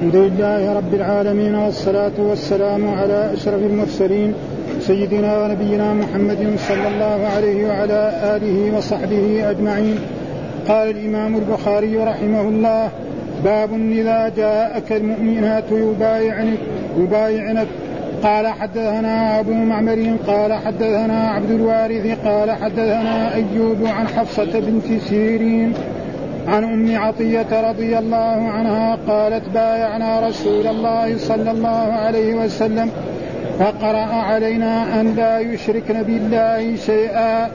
الحمد لله رب العالمين والصلاة والسلام على أشرف المرسلين سيدنا ونبينا محمد صلى الله عليه وعلى آله وصحبه أجمعين. قال الإمام البخاري رحمه الله باب إذا جاءك المؤمنات يبايعنك يبايعنك. قال حدثنا أبو معمر قال حدثنا عبد الوارث قال حدثنا أيوب عن حفصة بنت سيرين عن أم عطية رضي الله عنها قالت بايعنا رسول الله صلى الله عليه وسلم فقرأ علينا أن لا يشركن بالله شيئا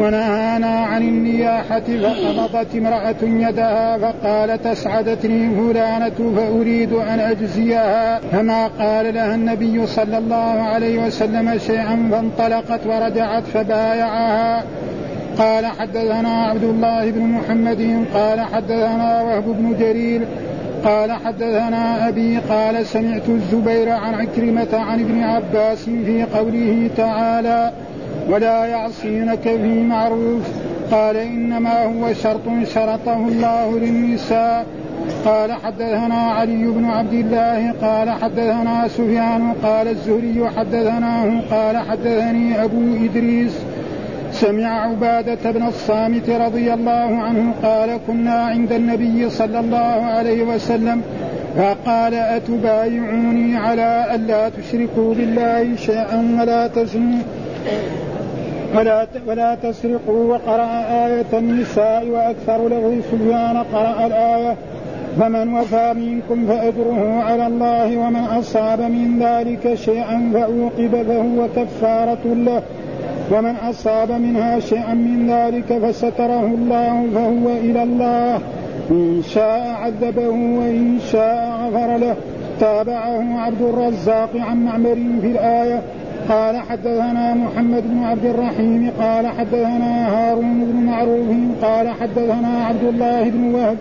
ونهانا عن النياحة فقبضت امرأة يدها فقالت أسعدتني فلانة فأريد أن أجزيها فما قال لها النبي صلى الله عليه وسلم شيئا فانطلقت ورجعت فبايعها قال حدثنا عبد الله بن محمد قال حدثنا وهب بن جرير قال حدثنا أبي قال سمعت الزبير عن عكرمة عن ابن عباس في قوله تعالى ولا يعصينك في معروف قال إنما هو شرط شرطه الله للنساء قال حدثنا علي بن عبد الله قال حدثنا سفيان قال الزهري حدثناه قال حدثني أبو إدريس سمع عبادة بن الصامت رضي الله عنه قال كنا عند النبي صلى الله عليه وسلم فقال أتبايعوني على ألا تشركوا بالله شيئا ولا تزنوا ولا ولا تسرقوا وقرأ آية النساء وأكثر له سفيان قرأ الآية فمن وفى منكم فأجره على الله ومن أصاب من ذلك شيئا فأوقب فهو كفارة له ومن أصاب منها شيئا من ذلك فستره الله فهو إلى الله. إن شاء عذبه وإن شاء غفر له. تابعه عبد الرزاق عن معمر في الآية. قال حدثنا محمد بن عبد الرحيم قال حدثنا هارون بن معروف قال حدثنا عبد الله بن وهب.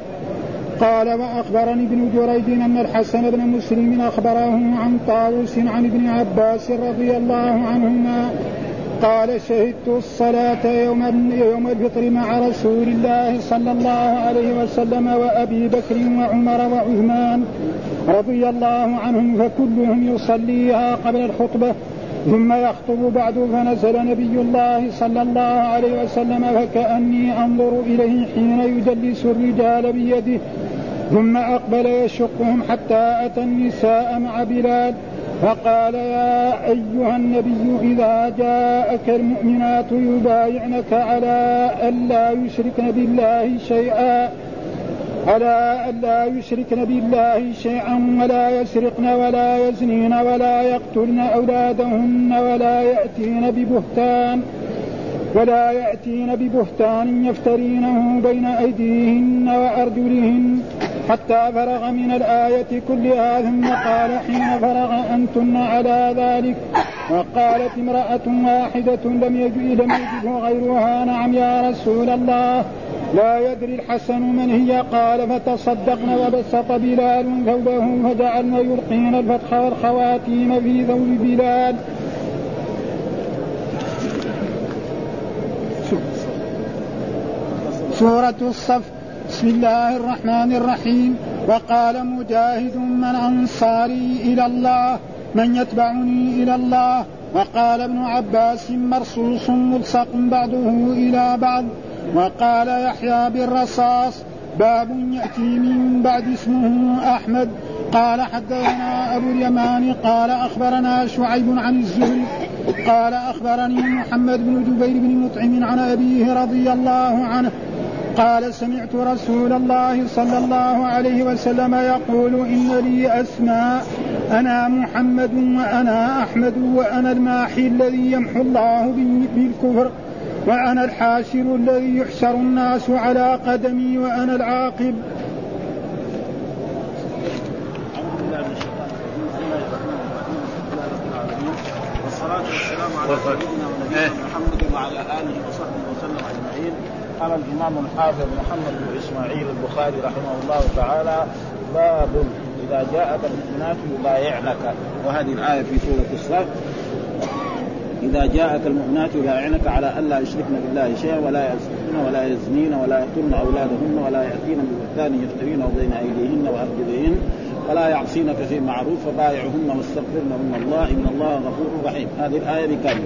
قال وأخبرني ابن جريج أن الحسن بن مسلم أخبره عن طاووس عن ابن عباس رضي الله عنهما قال شهدت الصلاة يوم يوم الفطر مع رسول الله صلى الله عليه وسلم وأبي بكر وعمر وعثمان رضي الله عنهم فكلهم يصليها قبل الخطبة. ثم يخطب بعد فنزل نبي الله صلى الله عليه وسلم فكأني أنظر إليه حين يجلس الرجال بيده. ثم أقبل يشقهم حتى أتى النساء مع بلال. فقال يا أيها النبي إذا جاءك المؤمنات يبايعنك على ألا يشركن بالله شيئا على ألا يشركن بالله شيئا ولا يسرقن ولا يزنين ولا يقتلن أولادهن ولا يأتين ببهتان ولا يأتين ببهتان يفترينه بين أيديهن وأرجلهن. حتى فرغ من الآية كلها ثم قال حين فرغ أنتن على ذلك. وقالت امرأة واحدة لم يجد لم يجده غيرها. نعم يا رسول الله. لا يدري الحسن من هي. قال فتصدقن وبسط بلال ثوبه فجعلن يلقين الفتح والخواتيم في ثوب بلال. سورة الصف. بسم الله الرحمن الرحيم. وقال مجاهد من أنصاري إلى الله من يتبعني إلى الله. وقال ابن عباس مرصوص ملصق بعضه إلى بعض. وقال يحيى بالرصاص باب يأتي من بعد اسمه أحمد. قال حدثنا أبو اليمان قال أخبرنا شعيب عن الزهري. قال أخبرني محمد بن جبير بن مطعم عن أبيه رضي الله عنه. قال سمعت رسول الله صلى الله عليه وسلم يقول إن لي أسماء أنا محمد وأنا أحمد وأنا الماحي الذي يمحو الله بالكفر وأنا الحاشر الذي يحشر الناس على قدمي وأنا العاقب. والصلاة والسلام على سيدنا ونبينا محمد وعلى آله وصحبه وسلم أجمعين. قال الإمام الحافظ محمد بن إسماعيل البخاري رحمه الله تعالى باب إذا جاءت المؤمنات يبايعنك. وهذه الآية في سورة الصف. إذا جاءك المؤمنات يبايعنك على ألا يشركن بالله شيئا ولا يسرقن ولا يزنين ولا يقتلن أولادهن ولا يأتين ببهتان يفترينه بين أيديهن وأرجلهن ولا يعصينك في معروف فبايعهن واستغفرن الله إن الله غفور رحيم. هذه الآية بكامل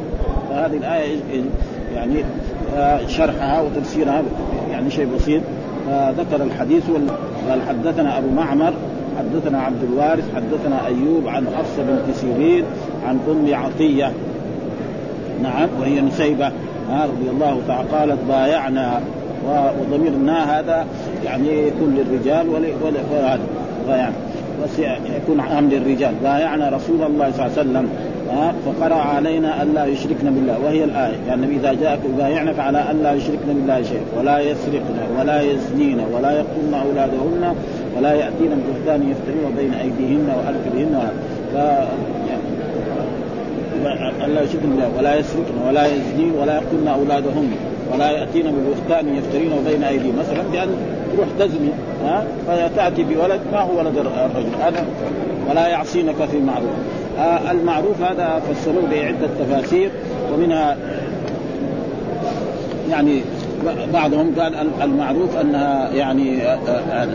فهذه الآية يعني شرحها وتفسيرها يعني شيء بسيط. آه، ذكر الحديث قال حدثنا أبو معمر حدثنا عبد الوارث حدثنا أيوب عن حفصه بنت سيرين عن أم عطية. نعم وهي نسيبة. رضي الله تعالى قالت بايعنا. وضميرنا هذا يعني يكون للرجال وهذا بايعنا. بس يكون عام للرجال. بايعنا رسول الله صلى الله عليه وسلم. فقرأ علينا ألا يشركن بالله. وهي الآية. يعني إذا جاءك يبايعنك على ألا يشركن بالله شيء ولا يسرقن ولا يزنين ولا يقتلن أولادهن ولا يأتين ببهتان يفترين بين أيديهن وأرجلهن ف ألا يشركن بالله. ولا يسرقن ولا يزنين ولا يقتلن أولادهن ولا يأتين ببهتان يفترين بين أيديهم مثلا بأن تروح تزني ها فتأتي بولد ما هو ولد الرجل؟ هذا ولا يعصينك في معروف. المعروف هذا فسروه بعدة تفاسير ومنها يعني بعضهم قال المعروف أنها يعني آه، آه،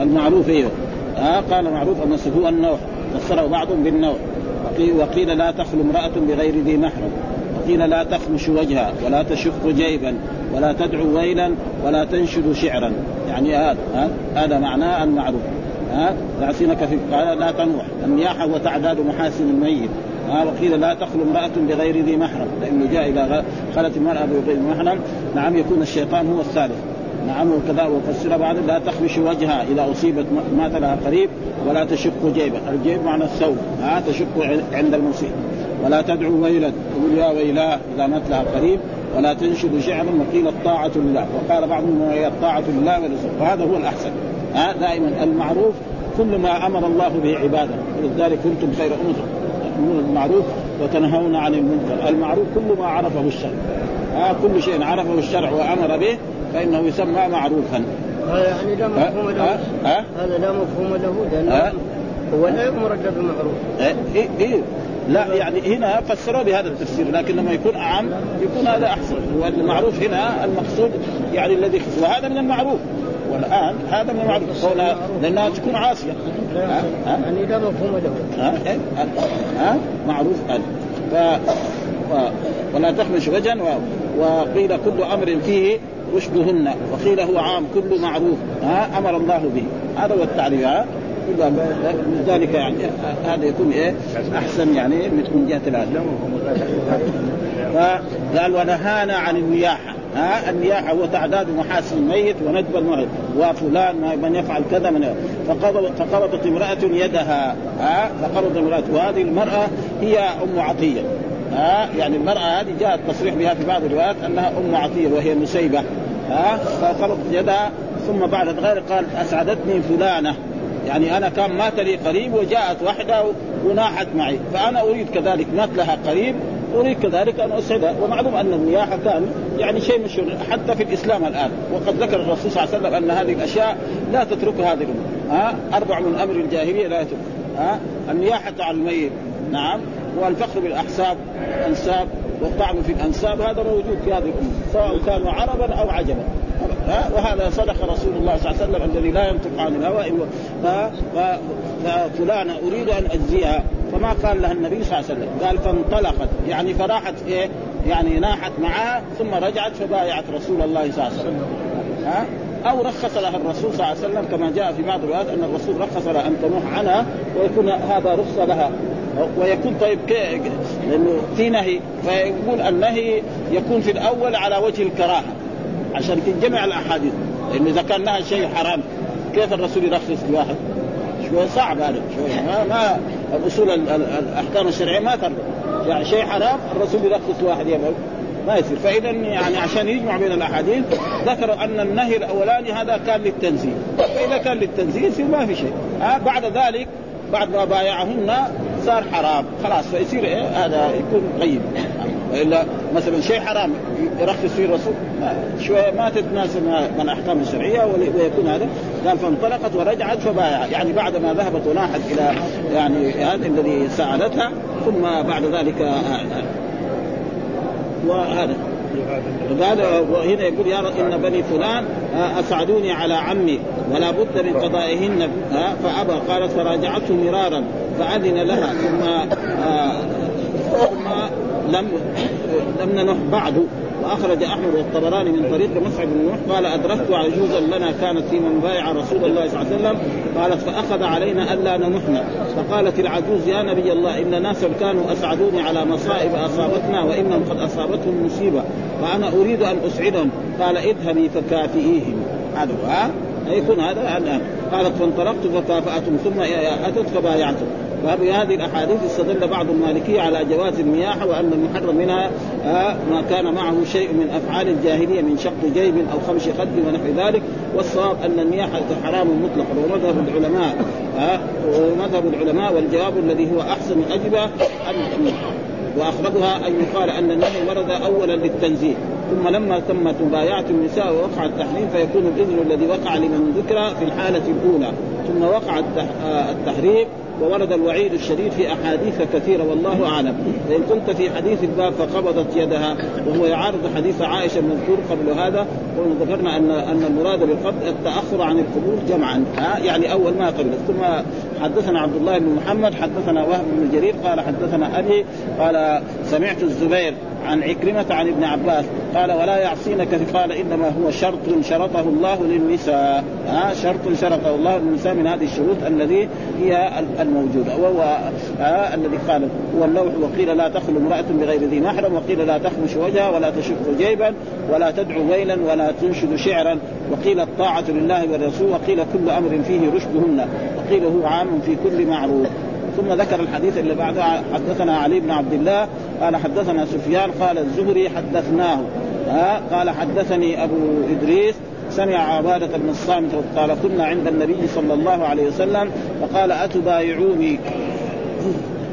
المعروف أيوه آه قال معروف أن هو النوع فسره بعضهم بالنوع وقيل لا تخلو امرأة بغير ذي محرم. وقيل لا تخمش وجهها ولا تشق جيبا ولا تدعو ويلا ولا تنشد شعرا. يعني هذا هذا معناه المعروف. ها؟ يعصينك في قال لا تنوح النياحة وتعداد محاسن الميت. ها؟ وقيل لا تخلو امرأة بغير ذي محرم. لأنه جاء إذا خلت المرأة بغير محرم. نعم يكون الشيطان هو الثالث. نعم وكذا وفسر بعد لا تخمش وجهها إذا أصيبت مات لها قريب ولا تشق جيبا الجيب معنى الثوب. ها؟ تشق عند المصيب. ولا تدعو ويلا تقول يا ويلاه إذا مات لها قريب ولا تنشد شعرا وقيل الطاعة لله. وقال بعضهم هي الطاعة لله ورسوله وهذا هو الأحسن. ها دائما المعروف كل ما أمر الله به عبادة. ولذلك كنتم خير أمة. تأمرون بالمعروف وتنهون عن المنكر. المعروف كل ما عرفه الشرع. ها كل شيء عرفه الشرع وأمر به فإنه يسمى معروفا. هذا يعني لا مفهوم له. هذا لا مفهوم له هو لا يأمر إلا بالمعروف. إيه إيه لا يعني هنا فسروه بهذا التفسير لكن لما يكون اعم يكون هذا أحسن. والمعروف هنا المقصود يعني الذي وهذا من المعروف. والآن هذا من المعروف لانها تكون عاصية. يعني لا مفهوم له ها؟ إيه؟ ها؟ معروف. هذا ف ولا تخمش وجها وقيل كل أمر فيه رشدهن. وقيل هو عام كل معروف. ها؟ أمر الله به. هذا هو التعريف. ها؟ لذلك يعني هذا يكون إيه؟ أحسن يعني من جهة العدل فقال ونهانا عن النياحه ها النياحه هو تعداد محاسن الميت وندب الميت وفلان من يفعل كذا من فقبضت امرأة يدها ها فقبضت امرأة. وهذه المرأة هي أم عطية ها يعني المرأة هذه جاء التصريح بها في بعض الروايات أنها أم عطية وهي نسيبة ها فقبضت يدها ثم بعد غير قال أسعدتني فلانة. يعني أنا كان مات لي قريب وجاءت واحدة وناحت معي فأنا أريد كذلك مات لها قريب أريد كذلك أن اسعدها ومعلوم أن النياحة كان يعني شيء مشهور حتى في الإسلام الآن. وقد ذكر الرسول صلى الله عليه وسلم أن هذه الأشياء لا تتركها هذه الأمة. ها؟ أربع من أمر الجاهلية لا يترك. ها؟ النياحة على الميت. نعم. والفخر بالأحساب الأنساب والطعن في الأنساب هذا موجود في هذه الأمة سواء كانوا عربا أو عجبا وهذا صدق رسول الله صلى الله عليه وسلم الذي لا ينطق عن الهوى ففلانة أريد أن أجزيها. فما قال لها النبي صلى الله عليه وسلم. قال فانطلقت. يعني فراحت إيه؟ يعني ناحت معها ثم رجعت فبايعت رسول الله صلى الله عليه وسلم. ها؟ أو رخص لها الرسول صلى الله عليه وسلم كما جاء في بعض الروايات أن الرسول رخص لها أن تنوح عنها ويكون هذا رخصه لها. ويكون طيب لأنه في نهي. فيقول النهي يكون في الأول على وجه الكراهة. عشان تنجمع الأحاديث. لأنه إذا كان نهى شيء حرام كيف الرسول يرخص لواحد؟ شوي صعب هذا شوي. ما, ما الأصول الأحكام الشرعية ما ترضى يعني شيء حرام الرسول يرخص واحد يبغى ما يصير. فاذا يعني عشان يجمع بين الأحاديث ذكروا أن النهي الأولاني هذا كان للتنزيل. فإذا كان للتنزيل يصير ما في شيء. آه بعد ذلك بعد ما بايعهن صار حرام. خلاص فيصير إيه؟ هذا يكون غيب وإلا مثلا شيء حرام يرخص فيه الرسول. شوية ما تتناسب مع الأحكام الشرعية ويكون هذا. قال فانطلقت ورجعت فبايعها يعني بعد ما ذهبت وناحت إلى يعني هذا الذي ساعدتها ثم بعد ذلك وهذا. قال وهنا يقول يا إن بني فلان آه، أسعدوني على عمي ولا بد من قضائهن. آه، فأبى قالت فراجعته مرارا فأذن لها ثم آه، ثم لم لم ننح بعد. وأخرج أحمد والطبراني من طريق مصعب بن نوح قال أدركت عجوزا لنا كانت في من بايع رسول الله صلى الله عليه وسلم. قالت فأخذ علينا ألا ننحنا فقالت العجوز يا نبي الله إن ناسا كانوا أسعدوني على مصائب أصابتنا وإنهم قد أصابتهم مصيبة فأنا أريد أن أسعدهم. قال اذهبي فكافئيهم. هذا ها؟ يكون هذا. قالت فانطلقت فكافأتهم. ثم أتت فبايعتهم. وبهذه الأحاديث استدل بعض المالكية على جواز المياح وأن المحرم منها آه، ما كان معه شيء من أفعال الجاهلية من شق جيب أو خمش خد ونحو ذلك والصواب أن المياح حرام مطلقا ومذهب العلماء آه، ومذهب العلماء والجواب الذي هو أحسن الاجوبه أن واخرجها أن يقال أن النهي ورد اولا للتنزيه ثم لما تمت مبايعه النساء ووقع التحريم فيكون الإذن الذي وقع لمن ذكر في الحالة الأولى ثم وقع آه، التحريم وورد الوعيد الشديد في أحاديث كثيرة والله أعلم. فإن كنت في حديث الباب فقبضت يدها وهو يعارض حديث عائشة المذكور قبل هذا وذكرنا ان أن المراد بالقبض التأخر عن القبول جمعا. ها؟ يعني أول ما قبلت ثم حدثنا عبد الله بن محمد حدثنا وهب بن جرير قال حدثنا أبي قال سمعت الزبير عن عكرمة عن ابن عباس قال ولا يعصينك قال إنما هو شرط شرطه الله للنساء. ها شرط شرطه الله للنساء من هذه الشروط الذي هي الموجودة وهو الذي قال هو اللوح وقيل لا تخلو امرأة بغير ذي محرم وقيل لا تخمش وجهها ولا تشق جيبا ولا تدعو ويلا ولا تنشد شعرا وقيل الطاعة لله والرسول وقيل كل أمر فيه رشدهن وقيل هو في كل معروف. ثم ذكر الحديث اللي بعده حدثنا علي بن عبد الله قال حدثنا سفيان قال الزهري حدثناه. قال حدثني أبو إدريس سمع عبادة بن الصامت قال كنا عند النبي صلى الله عليه وسلم فقال أتبايعوني؟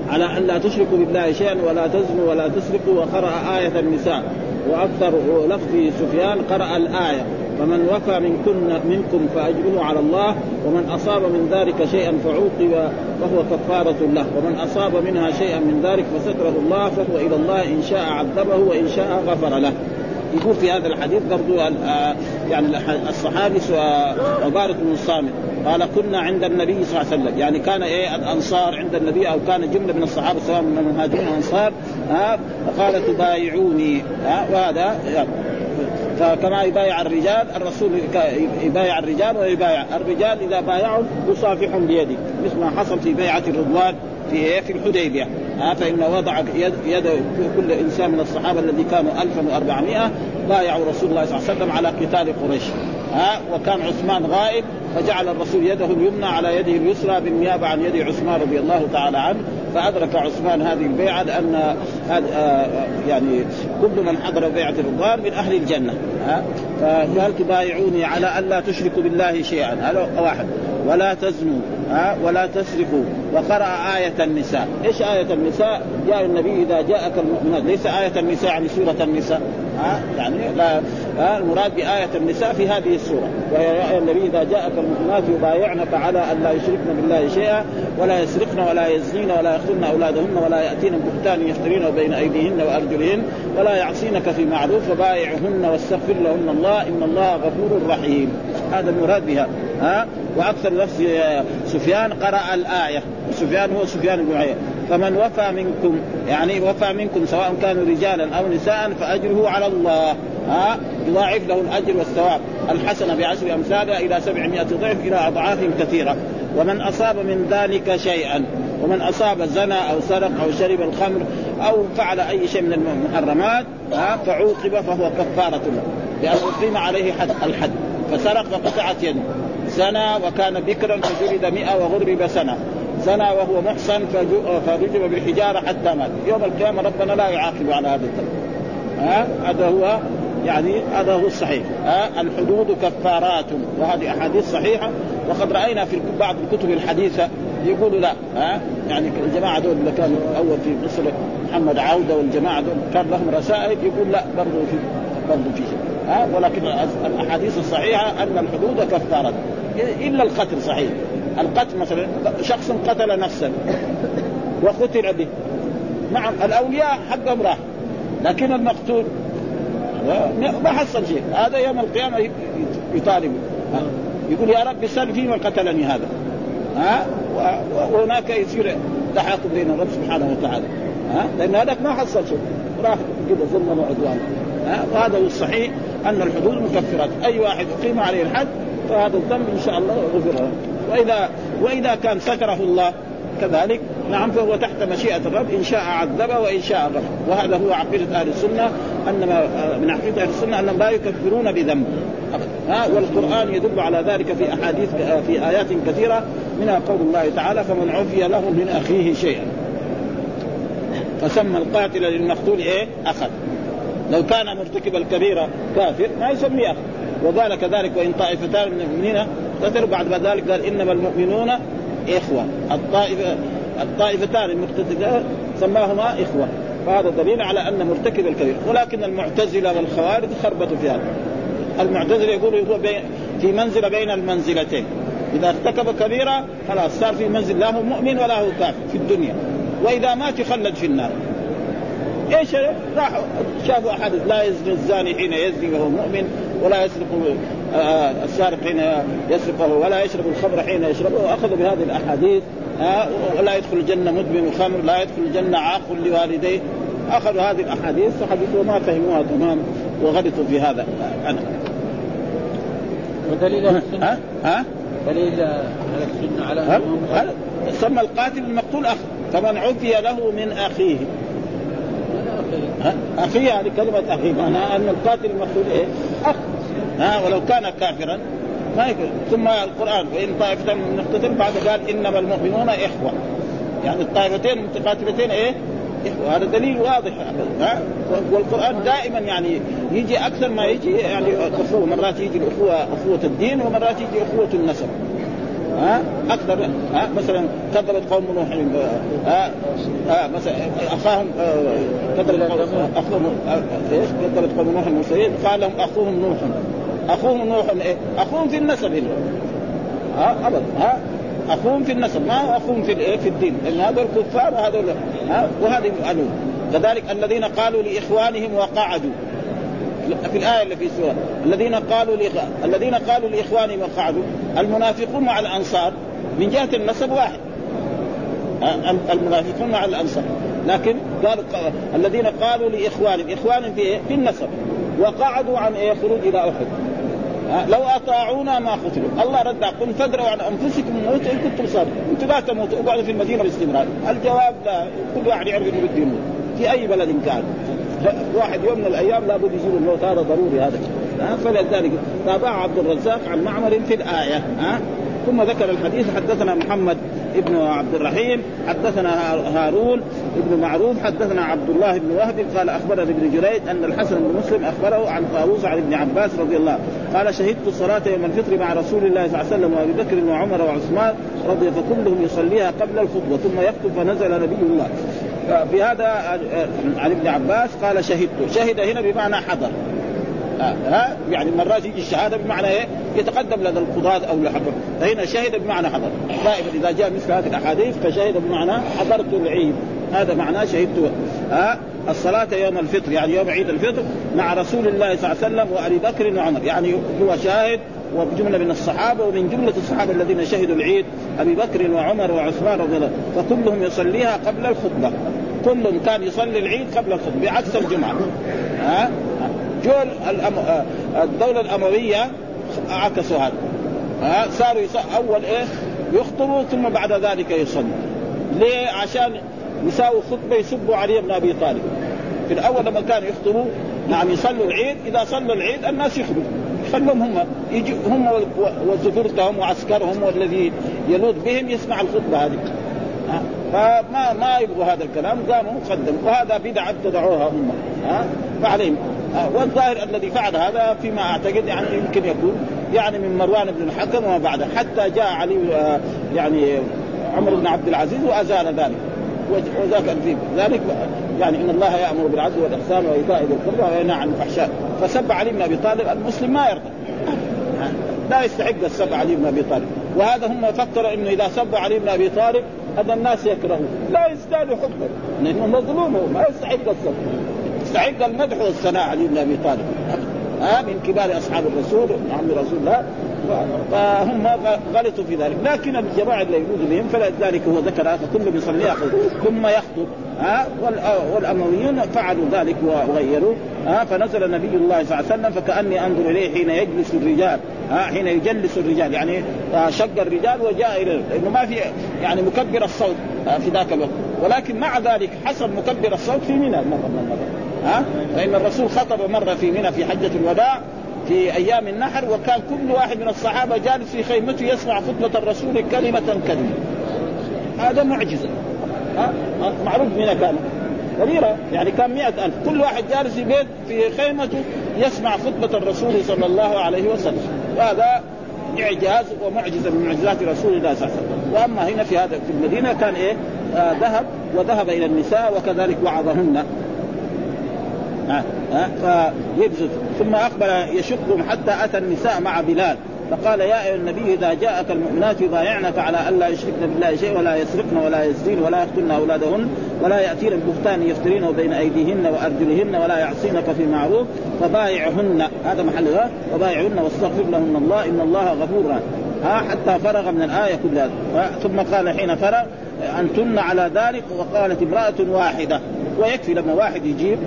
على أن لا تشركوا بالله شيئا ولا تزنوا ولا تسرقوا وقرأ آية النساء. وأكثر لفظ سفيان قرأ الآية. فمن وفى منكن منكم فأجره على الله ومن أصاب من ذلك شيئا فعوقب فهو كفارة له. ومن أصاب منها شيئا من ذلك فستره الله فهو إلى الله إن شاء عذبه وإن شاء غفر له. يقول في هذا الحديث برضو آه، يعني الصحابي عبارة بن الصامت قال كنا عند النبي صلى الله عليه وسلم. يعني كان إيه الأنصار عند النبي أو كان جملة من الصحابة سواء من المهاجرين والأنصار ها فقال تبايعوني. ها وهذا يعني فكما يبايع الرجال الرسول يبايع الرجال ويبايع. الرجال إذا بايعوا يصافح بيده مثل ما حصل في بيعة الرضوان في في الحديبية. ها فإن وضع يد, يد كل إنسان من الصحابة الذي كانوا 1400 بايعوا رسول الله صلى الله عليه وسلم على قتال قريش. ها وكان عثمان غائب فجعل الرسول يده اليمنى على يده اليسرى بالنيابة عن يد عثمان رضي الله تعالى عنه فأدرك عثمان هذه البيعة لأن آه، يعني كل من حضر بيعة الرضوان من أهل الجنة ها. فقال تبايعوني على ألا تشركوا بالله شيئا؟ هذا واحد. ولا تزنوا ها ولا تسرقوا. وقرأ آية النساء، إيش آية النساء؟ جاء النبي إذا جاءك المؤمنات، ليس آية النساء يعني سورة النساء، ها يعني لا ها المراد بآية النساء في هذه السورة، وهي يا النبي إذا جاءك المؤمنات يبايعنك على أن لا يشركن بالله شيئا ولا يسرقن ولا يزنين ولا يقتلن أولادهن ولا يأتين بهتان يفترين بين أيديهن وأرجلهن ولا يعصينك في معروف فبايعهن واستغفر لهن الله إن الله غفور رحيم، هذا المراد بها، ها وأكثر لفظ سفيان قرأ الآية. سفيان هو سفيان بن عيينة. فمن وفى منكم يعني وفى منكم سواء كانوا رجالا أو نساء فأجره على الله. ها؟ يضاعف له الأجر والثواب. الحسنة بعشر أمثالها إلى سبعمائة ضعف إلى أضعاف كثيرة. ومن أصاب من ذلك شيئا ومن أصاب زنى أو سرق أو شرب الخمر أو فعل أي شيء من المحرمات ها؟ فعوقب فهو كفارة له لأن أقيم عليه حد الحد. فسرق فقطعت يده. زنى وكان بكرا فجلد مئة وغرب سنة. زنى وهو محصن فرجم بالحجارة حتى مات. يوم القيامة ربنا لا يعاقب على هذا الذنب ها؟ هذا هو يعني هذا هو الصحيح. ها؟ الحدود كفارات وهذه أحاديث صحيحة. وقد رأينا في بعض الكتب الحديثة يقولوا لا. ها؟ يعني الجماعة دول اللي كانوا أول في مصر محمد عوده والجماعة دول كان لهم رسائل يقول لا برضه في برضه في شيء ها؟ ولكن الأحاديث الصحيحة أن الحدود كفارات إلا القتل صحيح. القتل مثلا شخص قتل نفسا وقتل به. نعم الأولياء حقهم راح لكن المقتول ما حصل شيء. هذا يوم القيامة يطالب. يقول يا رب سل فيما قتلني هذا. ها؟ وهناك يصير تحاكم بين الرب سبحانه وتعالى. ها؟ لأن هذاك ما حصل شيء. راح كذا ظلما وعدوانا ها؟ وهذا هو الصحيح أن الحدود مكفرات أي واحد اقيم عليه الحد فهذا الذنب إن شاء الله غفر له. وإذا وإذا كان ستره الله كذلك نعم فهو تحت مشيئة الرب إن شاء عذبه وإن شاء غفر وهذا هو عقيدة أهل السنة أن من عقيدة أهل السنة أنهم لا يكفرون بذنب ها والقرآن يدل على ذلك في أحاديث في آيات كثيرة منها قول الله تعالى فمن عفي له من أخيه شيئا فسمى القاتل للمقتول إيه؟ أخذ لو كان مرتكب الكبيرة كافر ما يسميه أخ وقال كذلك وإن طائفتان من المؤمنين قتلوا بعد ذلك قال إنما المؤمنون إخوة. الطائفة الطائفتان المقتتلان سماهما إخوة. فهذا دليل على أن مرتكب الكبير. ولكن المعتزلة والخوارج خربطوا في هذا. المعتزلة يقولوا هو في منزلة بين المنزلتين. إذا ارتكب كبيرة خلاص صار في منزل لا هو مؤمن ولا هو كافر في الدنيا. وإذا مات يخلد في النار. إيش راحوا؟ شافوا أحد لا يزني الزاني حين يزني وهو مؤمن. ولا يسرق آه، السارق حين يسرق ولا يشرب الخمر حين يشربه. وأخذوا بهذه الأحاديث آه، ولا يدخل الجنة مدمن الخمر لا يدخل الجنة عاق لوالديه. أخذوا هذه الأحاديث فحدثوا وما فهموها تمام وغلطوا في هذا. أنا. ودليل ها؟ ها؟ دليل على السنة على سمى القاتل المقتول أخ فمن عفي له من أخيه. أخي يعني كلمة أخي معناها أن القاتل المقتول إيه؟ أخ. ها ولو كان كافرا. ما يكون ثم القرآن وان طائفتان من بعد قال إنما المؤمنون إخوة. يعني الطائفتين المتقاتلتين إيه؟ إخوة. هذا دليل واضح. ها؟ والقرآن دائما يعني يجي أكثر ما يجي يعني أخوة مرات يجي الأخوة أخوة الدين ومرات يجي أخوة النسب. ها؟ أكثر. ها؟ مثلا كذبت قوم نوح ها؟ ها؟ مثلا أخاهم آه، أخوهم آه، إيش؟ كذبت قوم نوح المرسلين. قال لهم أخوهم نوح. أخوهم نوح إيه؟ أخوهم في النسب هنا ها ابدا ها. أخوهم في النسب ما أخوهم في الايه في الدين. لأن هذول كفار وهذول ها وهذه معلوم كذلك الذين قالوا لإخوانهم وقعدوا. في الآية اللي في السورة الذين قالوا لإخ... الذين قالوا لإخوانهم وقعدوا. المنافقون مع الأنصار من جهة النسب واحد. المنافقون مع الأنصار. لكن قال الذين قالوا لإخوانهم إخوانهم في في النسب. وقعدوا عن إيه؟ خروج إلى أحد. لو أطاعونا ما قتلوا، الله رد قل فادروا عن أنفسكم الموت إن كنتم صادقين، أنتم لا تموتوا. أقعدوا في المدينة باستمرار، الجواب لا. كل واحد يعرف إنه بده يموت. في أي بلد كان، واحد يوم من الأيام لابد يزول الموت. هذا ضروري هذا. ها؟ فلذلك تابع عبد الرزاق عن معمر في الآية. ها؟ ثم ذكر الحديث. حدثنا محمد ابن عبد الرحيم حدثنا هارون ابن معروف حدثنا عبد الله بن وهب قال أخبرنا ابن جريج أن الحسن بن مسلم أخبره عن طاووس عن ابن عباس رضي الله قال شهدت الصلاه يوم الفطر مع رسول الله صلى الله عليه وسلم وأبي بكر وعمر وعثمان رضي فكلهم يصليها قبل الخطبه ثم يخطب فنزل نبي الله. في هذا عن ابن عباس قال شهدت. شهد هنا بمعنى حضر. ها؟ يعني مرات يجي الشهادة بمعنى إيه؟ يتقدم لدى القضاة أو لحضر. فهنا شهد بمعنى حضر. دائما إذا جاء مثل هذه الأحاديث فشهد بمعنى حضرت العيد. هذا معناه شهدت. ها؟ الصلاة يوم الفطر يعني يوم عيد الفطر مع رسول الله صلى الله عليه وسلم وأبي بكر وعمر. يعني هو شاهد وجمله من الصحابة ومن جملة الصحابة الذين شهدوا العيد أبي بكر وعمر وعثمان رضي الله فكلهم يصليها قبل الخطبة. كل كان يصلي العيد قبل الخطبة بعكس الجمعة. ها؟ جول الأم... الدولة الأموية عكسوا هذا. ها صاروا يص... أول إيه؟ يخطبوا ثم بعد ذلك يصلوا. ليه؟ عشان يساووا خطبة يسبوا علي بن أبي طالب. في الأول لما كانوا يخطبوا نعم يصلوا العيد. إذا صلوا العيد الناس يخرجوا خلهم هم. يجي هم وزفرتهم وعسكرهم والذي يلوذ بهم يسمع الخطبة هذه. فما ما يبغوا هذا الكلام. قاموا قدموا. وهذا بدعة ابتدعوها هم. ها فعليهم. والظاهر الذي فعل هذا فيما أعتقد يعني يمكن يكون يعني من مروان بن الحكم وما بعده حتى جاء علي آه، يعني عمر بن عبد العزيز وأزال ذلك وذاك في ذلك يعني إن الله يأمر بالعدل والإحسان وإيتاء ذي القربى وينهى عن الفحشاء. فسب علي بن أبي طالب المسلم ما يرضى. لا يستحق السب علي بن أبي طالب. وهذا هم فكروا إنه إذا سبوا علي بن أبي طالب هذا الناس يكرهوه لا يزداد حبا لأنه مظلوم ما يستحق السب. يستحق المدح والثناء علي بن أبي طالب. ها من كبار أصحاب الرسول عم رسول الله. فهم غلطوا في ذلك. لكن الجماعة اللي يجوز بهم فلذلك هو ذكر هذا كله بيصلي ثم يخطب. ها والأمويون فعلوا ذلك وغيروا. ها فنزل نبي الله صلى الله عليه وسلم فكأني أنظر إليه حين يجلس الرجال. ها حين يجلس الرجال. يعني شق الرجال وجاء إلى لأنه ما في يعني مكبر الصوت في ذاك الوقت. ولكن مع ذلك حصل مكبر الصوت في منى. مره من المرات ها؟ فإن الرسول خطب مرة في منى في حجة الوداع في أيام النحر وكان كل واحد من الصحابة جالس في خيمته يسمع خطبة الرسول كلمة كلمة. هذا معجزة. ها؟ معروف من كان. كبيرة. يعني كان مئة ألف. كل واحد جالس في بيت في خيمته يسمع خطبة الرسول صلى الله عليه وسلم. وهذا إعجاز ومعجزة من معجزات رسول الله صلى الله عليه وسلم. وأما هنا في هذا في المدينة كان إيه؟ آه ذهب وذهب إلى النساء وكذلك وعظهن. فيبزد ثم أقبل يشقهم حتى أتى النساء مع بلال. فقال يا أيها النبي إذا جاءك المؤمنات يبايعنك على الا يشركن بالله شيء ولا يسرقن ولا يزنين ولا يقتلن أولادهن ولا يأتين ببهتان يفترين بين أيديهن وأرجلهن ولا يعصينك في معروف فبايعهن. هذا محلها وبايعهن واستغفر لهن الله إن الله غفور ها حتى فرغ من الآية كلها ثم قال حين فرغ أنتن على ذلك. وقالت امرأة واحدة. ويكفي لما واحد يجيب.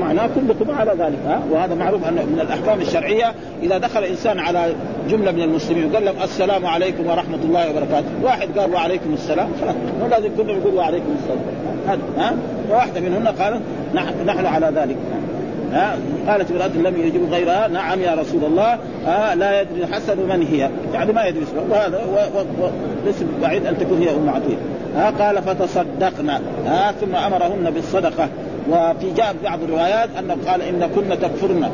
معناه كلكم على ذلك ها؟ وهذا معروف أن من الأحكام الشرعية إذا دخل إنسان على جملة من المسلمين وقال لهم السلام عليكم ورحمة الله وبركاته، واحد قال وعليكم السلام خلاص. مو لازم كلهم يقولوا وعليكم السلام هذا ها؟ وواحده منهن قالت نحن على ذلك ها؟ قالت امرأة لم يجب غيرها نعم يا رسول الله ها لا يدري حسن من هي يعني ما يدري وهذا ليس بعيد أن تكون هي أم عطية ها؟ قال فتصدقنا ها؟ ثم أمرهن بالصدقة وفي جاء بعض الروايات انه قال إن كنا تكفرن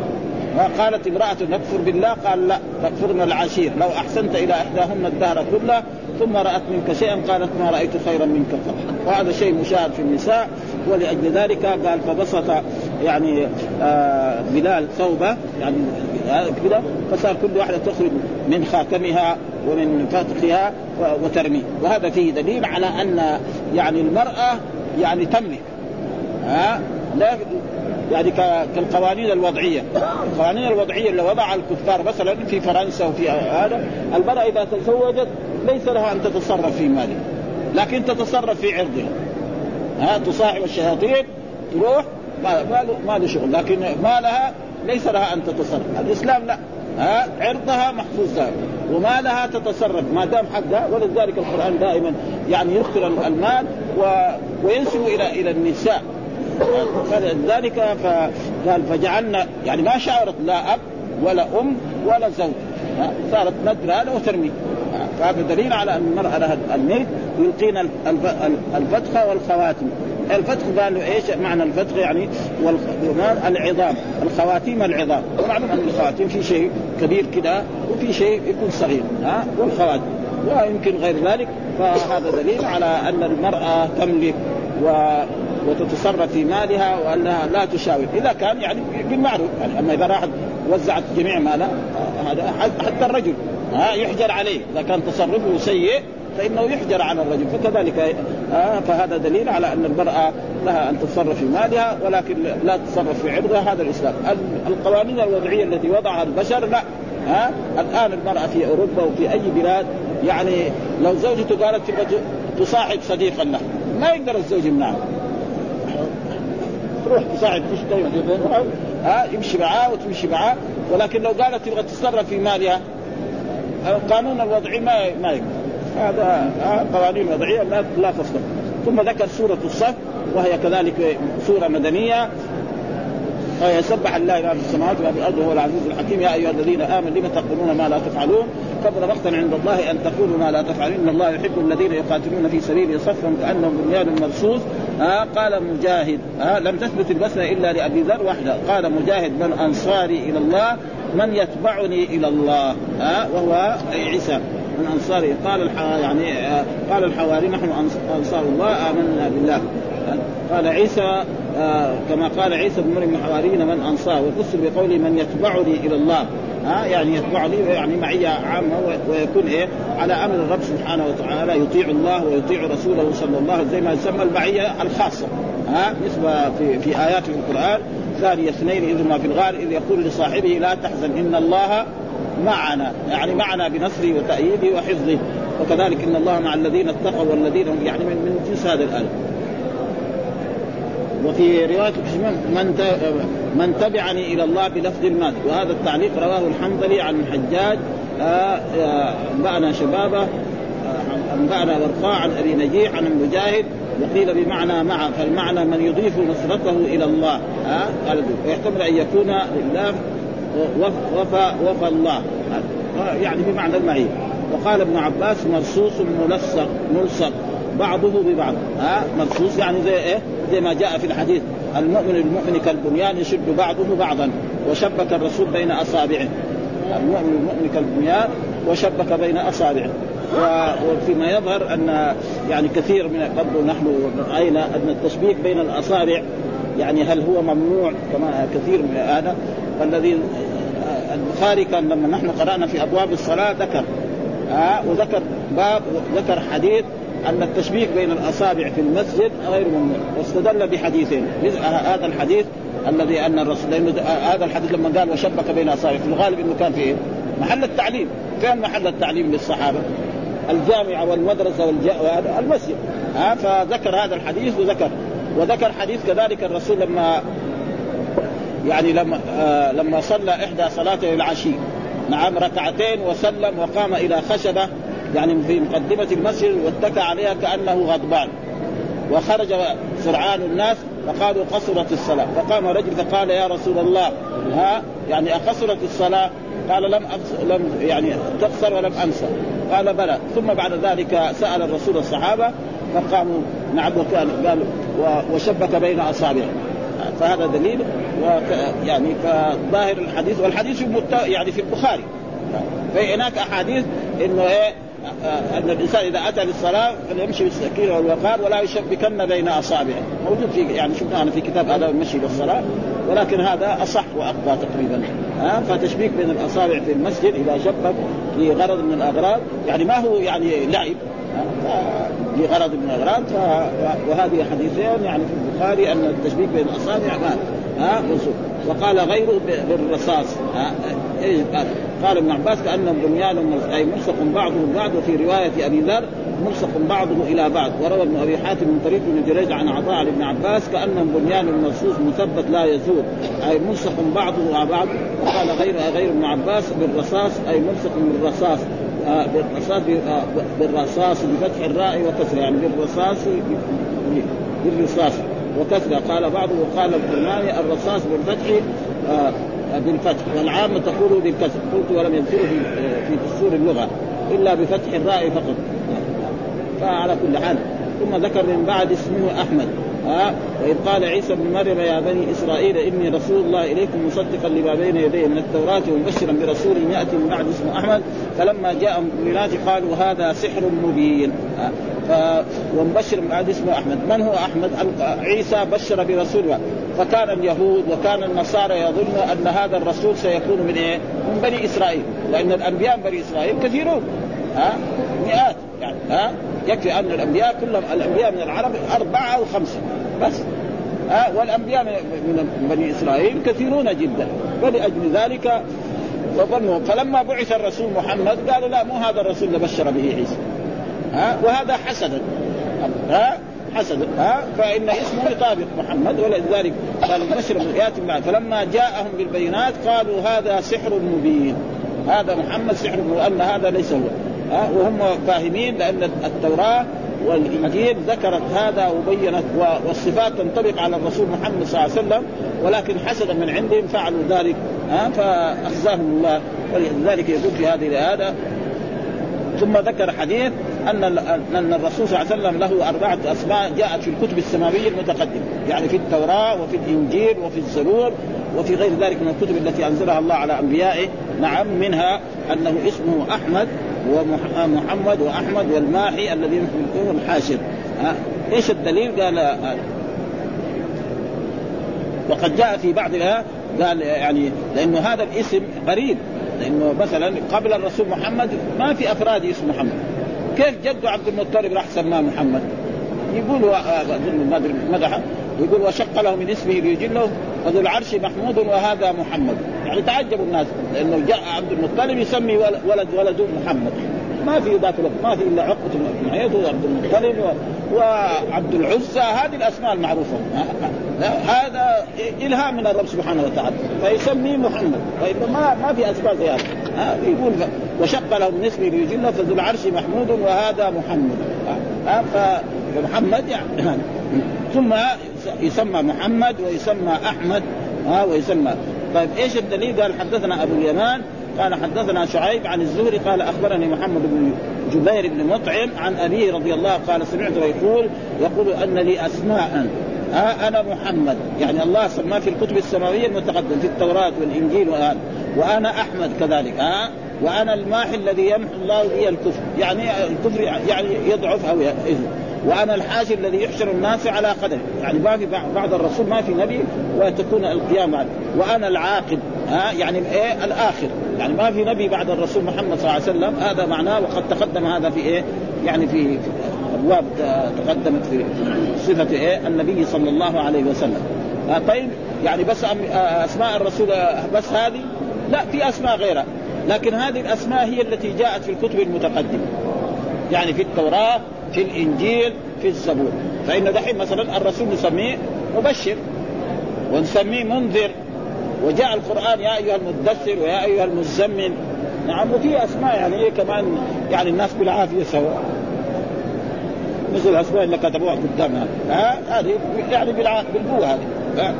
وقالت امرأة نكفر بالله؟ قال لا تكفرن العشير. لو أحسنت إلى إحداهن الدهر كله ثم رأت منك شيئا قالت ما رأيت خيرا منك قط وهذا شيء مشاهد في النساء ولأجل ذلك قال فبسط يعني آه بلال ثوبه يعني كذا فصار كل واحدة تخرج من خاتمها ومن فتخها وترمي وهذا فيه دليل على أن يعني المرأة يعني تملك. ها؟ لا يعني كالقوانين الوضعية. القوانين الوضعية اللي وضعها الكفار مثلا في فرنسا وفي هذا المراه إذا تزوجت ليس لها أن تتصرف في مالها لكن تتصرف في عرضها. ها؟ تصاحب الشياطين تروح ما ما له شغل لكن مالها ليس لها أن تتصرف. الإسلام لا. ها؟ عرضها محفوظ وما لها تتصرف. ما دام حقها ولذلك القرآن دائما يعني يذكر المال و... وينسب إلى إلى النساء. فلذلك فقال فجعلنا يعني ما شعرت لا أب ولا أم ولا زوج. صارت ندر هذا وترمي. فهذا دليل على أن المرأة لها الملك يلقين الفتخ والخواتم. الفتخ قالوا إيش معنى الفتخ؟ يعني العظام. الخواتيم العظام ومعلوم أن الخواتيم في شيء كبير كده وفي شيء يكون صغير. ها والخواتم. ويمكن غير ذلك. فهذا دليل على أن المرأة تملك و وتتصرف في مالها وأنها لا تشاور. إذا كان يعني بالمعروف يعني أما إذا راحت وزعت جميع مالها هذا حتى الرجل ها يحجر عليه. إذا كان تصرفه سيء فإنه يحجر على الرجل. فكذلك آه فهذا دليل على أن المرأة لها أن تتصرف في مالها ولكن لا تتصرف في عرضها. هذا الإسلام. القوانين الوضعية التي وضعها البشر لا. ها؟ الآن المرأة في أوروبا وفي أي بلاد يعني لو زوجته قالت تصاحب صديقا له ما يقدر الزوج يمنعها. تروح تصاحب تشتري ها يمشي معاه وتمشي معاه. ولكن لو قالت تبغى تتصرف في مالها القانون الوضعي ما ما هذا قوانين وضعية لا لا تصدق ثم ذكر سورة الصف وهي كذلك سورة مدنية. يسبح الله ما في السماوات وما في الأرض وهو العزيز الحكيم. يا أيها الذين آمنوا لم تقولون ما لا تفعلون؟ كبر مقتا عند الله أن تقولوا ما لا تفعلون. إن الله يحب الذين يقاتلون في سبيله صفا كأنهم بنيان مرصوص. آه قال مجاهد آه لم تثبت البسمة إلا لأبي ذر وحده. قال مجاهد من أنصاري إلى الله من يتبعني إلى الله آه وهو عيسى. من انصاره قال يعني آه قال الحواري نحن أنصار الله آمنا بالله قال عيسى آه كما قال عيسى بن مريم من حوارينا من أنصار. وفسر بقوله من يتبعني إلى الله. ها؟ يعني يتبعني يعني معيه عامة ويكون إيه؟ على أمر الرب سبحانه وتعالى يطيع الله ويطيع رسوله صلى الله عليه وسلم زي ما يسمى المعيه الخاصة ها؟ مثل في في آيات في القرآن ثاني اثنين إذ ما في الغار إذ يقول لصاحبه لا تحزن إن الله معنا. يعني معنا بنصره وتأييده وحفظه وكذلك إن الله مع الذين اتقوا والذين هم يعني من جنس هذا الايه وفي رواية من من تبعني إلى الله بلفظ المال وهذا التعليق رواه الحنظلي عن الحجاج انبانا آه، آه، شبابه آه، أنبأنا ورقاء عن أبي نجيح عن المجاهد وقيل بمعنى مع فالمعنى من يضيف نصرته إلى الله ها ويحتمل أن يكون لله وفى وفى الله يعني بمعنى المعيه وقال ابن عباس مرصوص ملصق ملصق. بعضه ببعض. ها؟ مرصوص يعني زي إيه؟ زي ما جاء في الحديث المؤمن المؤمن كالبنيان يشد بعضه بعضا وشبك الرسول بين أصابعه. المؤمن المؤمن كالبنيان وشبك بين أصابعه. وفيما يظهر أن يعني كثير من برضه نحن رأينا أن التشبيك بين الأصابع يعني هل هو ممنوع؟ كما كثير من هذا. فالذي البخاري كان لما نحن قرأنا في أبواب الصلاة ذكر. ها؟ وذكر باب ذكر حديث أن التشبيك بين الأصابع في المسجد غير ممنوع. واستدل بحديثين. هذا الحديث الذي أن الرسول هذا الحديث لما قال وشبك بين اصابع في الغالب إنه كان في محل التعليم. فين محل التعليم للصحابة؟ الجامعة والمدرسة والمسجد المسجد. ها فذكر هذا الحديث وذكر. وذكر حديث كذلك الرسول لما يعني لما آه لما صلى إحدى صلاته العشي. نعم ركعتين وسلم وقام إلى خشبة. يعني في مقدمة المسجد واتكى عليها كأنه غضبان. وخرج سرعان الناس فقالوا قصرت الصلاة. فقام رجل فقال يا رسول الله ها؟ يعني أقصرت الصلاة؟ قال لم لم يعني تقصر ولم أنسى. قال بلى. ثم بعد ذلك سأل الرسول الصحابة فقاموا نعم وكان قال وشبك بين اصابعه فهذا دليل يعني فظاهر الحديث. والحديث يعني في البخاري. فهناك أحاديث إنه إيه أن الإنسان إذا أتى للصلاة فليمشي بالسكينة والوقار ولا يشبكن بين أصابعه. موجود في يعني شفناه في كتاب اداب المشي للصلاة ولكن هذا أصح وأقوى تقريبا. ها؟ فتشبيك بين الأصابع في المسجد إذا شبك لغرض من الأغراض يعني ما هو يعني لعب لغرض من الأغراض وهذه حديثين يعني في البخاري أن التشبيك بين الأصابع ما وقال غيره بالرصاص. ها إيش قال؟ قال ابن عباس كانهم بنيان اي ملصق بعضهم بعض وفي رواية أبي ذر ملصق بعضه إلى بعض. وروى ابن أبي حاتم من طريق ابن جريج عن عطاء ابن عباس كانهم بنيان مرصوص مثبت لا يزول. أي ملصق بعضه على بعض. وقال غير غير ابن عباس بالرصاص أي ملصق من الرصاص آه بالرصاص آه بالرصاص بفتح الراء وكسرها يعني بالرصاص بالرصاص. وكسرها قال بعضه وقال الكرماني الرصاص بالفتح آه بالفتح والعامة تقول بالكسر قلت ولم يذكره في في دستور اللغة إلا بفتح الراء فقط. فعلى كل حال. ثم ذكر من بعد اسمه أحمد. ها وإذ قال عيسى بن مريم يا بني إسرائيل إني رسول الله إليكم مصدقا لما بين يدي من التوراة ومبشرا برسول يأتي من بعد اسمه أحمد. فلما جاء المؤمنات قالوا هذا سحر مبين. ف... ومبشر بعد اسمه أحمد. من هو أحمد؟ عيسى بشر برسول فكان اليهود وكان النصارى يظن أن هذا الرسول سيكون من إيه؟ من بني إسرائيل. لأن الأنبياء من بني إسرائيل كثيرون. ها مئات يعني. ها يكفي أن الأنبياء كلهم الأنبياء من العرب أربعة أو خمسه بس. ها والأنبياء من بني إسرائيل كثيرون جدا. ولأجل ذلك فظنوا فلما بعث الرسول محمد قالوا لا مو هذا الرسول اللي بشر به عيسى. ها وهذا حسدا ها حسدا ها فإن اسمه يطابق محمد ولذلك قال بشر ياتي بعد فلما جاءهم بالبينات قالوا هذا سحر مبين. هذا محمد سحر وان هذا ليس هو. ها وهم فاهمين لأن التوراة والإنجيل ذكرت هذا وبينت والصفات تنطبق على الرسول محمد صلى الله عليه وسلم ولكن حسدا من عندهم فعلوا ذلك فأخزاهم الله ولذلك يقول في هذه الآية. ثم ذكر حديث أن أن الرسول صلى الله عليه وسلم له أربعة أسماء جاءت في الكتب السماوية المتقدمة يعني في التوراة وفي الإنجيل وفي الزبور وفي غير ذلك من الكتب التي أنزلها الله على أنبيائه. نعم منها أنه اسمه أحمد ومحمد وأحمد والماحي الذي يكون الحاشر. إيش الدليل؟ قال وقد جاء في بعضها قال يعني لأنه هذا الاسم قريب لأنه مثلا قبل الرسول محمد ما في أفراد اسم محمد. كيف جده عبد المطلب راح سماه محمد؟ يقول ما أدري مدحه يقول وشق له من اسمه ليجله. وذو العرش محمود وهذا محمد. يعني تعجبوا الناس لأنه جاء عبد المطلب يسمي ولد ولده محمد. ما في ذاك الوقت ما في إلا عقبة بن معيط وعبد المطلب وعبد العزى. هذه الأسماء المعروفة. هذا إلهام من الرب سبحانه وتعالى. فيسميه محمد. والا ما ما في اسماء زي هذا يقول وشق له اسمه ليجله فذو العرش محمود وهذا محمد. فمحمد يعني. ثم يسمى محمد ويسمى أحمد. ويسمى طيب إيش الدليل؟ قال حدثنا أبو اليمان قال حدثنا شعيب عن الزهري قال أخبرني محمد بن جبير بن مطعم عن ابيه رضي الله قال سمعته يقول يقول أن لي أسماء أنا محمد. يعني الله سماه في الكتب السماوية المتقدم في التوراة والإنجيل وآن وأنا أحمد كذلك ها وأنا الماحي الذي يمحو الله به الكفر. يعني الكفر يعني يضعف أو يذل وأنا الحاشر الذي يحشر الناس على قدره يعني ما في بعد الرسول ما في نبي وتكون القيامة. وأنا العاقب. ها؟ يعني إيه؟ الآخر. يعني ما في نبي بعد الرسول محمد صلى الله عليه وسلم. هذا معناه وقد تقدم هذا في إيه؟ يعني في أبواب تقدمت في صفة إيه؟ النبي صلى الله عليه وسلم. طيب. يعني بس أسماء الرسول بس هذه؟ لا في أسماء غيرها. لكن هذه الأسماء هي التي جاءت في الكتب المتقدمة. يعني في التوراة في الإنجيل في الزبور. فإن دحين مثلا الرسول نسميه مبشر ونسميه منذر. وجاء القرآن يا أيها المدثر ويا أيها المزمن نعم وفي أسماء يعني إيه كمان يعني الناس بالعافية سوا. مثل الاسماء اللي كتبوها قدامنا. ها؟ هذه يعني بالقوة هذه.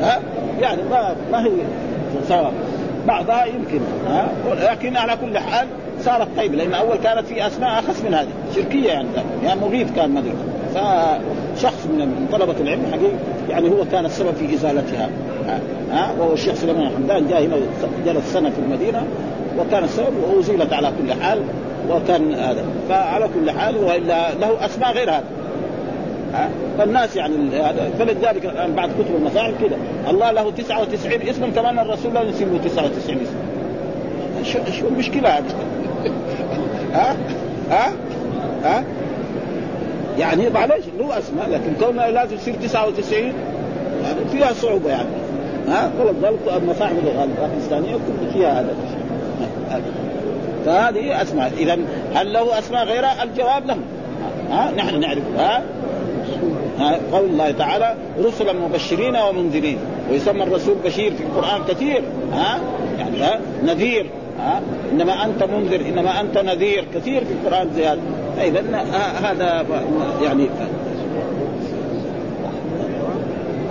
ها؟ يعني ما ما هي سواء بعضها يمكن. ها؟ لكن على كل حال صارت طيبة لأن أول كانت في أسماء اخس من هذه شركية يعني يعني مغيث كان مدري فشخص من طلبة العلم حقيقي يعني هو كان السبب في إزالتها. ها, وهو الشيخ سليمان حمدان جاء هنا جلس سنة في المدينة وكان السبب وازيلت على كل حال وكان هذا. فعلى كل حال والا له أسماء غير هذا فالناس يعني فلذلك الآن بعد كتب المصاحف كده الله له 99 اسما كمان الرسول لا له 99 اسم. شو شو المشكلة هذه؟ ها؟ ها؟ ها؟ يعني معلش له اسماء لكن كونها لازم تصير 99 يعني فيها صعوبة يعني. ها؟ ولذلك المصاحف الباكستانيه كل فيها هذا فهذه أسماء. اذا هل له أسماء غيرها؟ الجواب له. ها؟ نحن نعرف. ها؟ قول الله تعالى رسلا مبشرين ومنذرين. ويسمى الرسول بشير في القرآن كثير. ها؟ يعني ها؟ نذير. إنما أنت منذر إنما أنت نذير. كثير في القرآن زياده إذا هذا يعني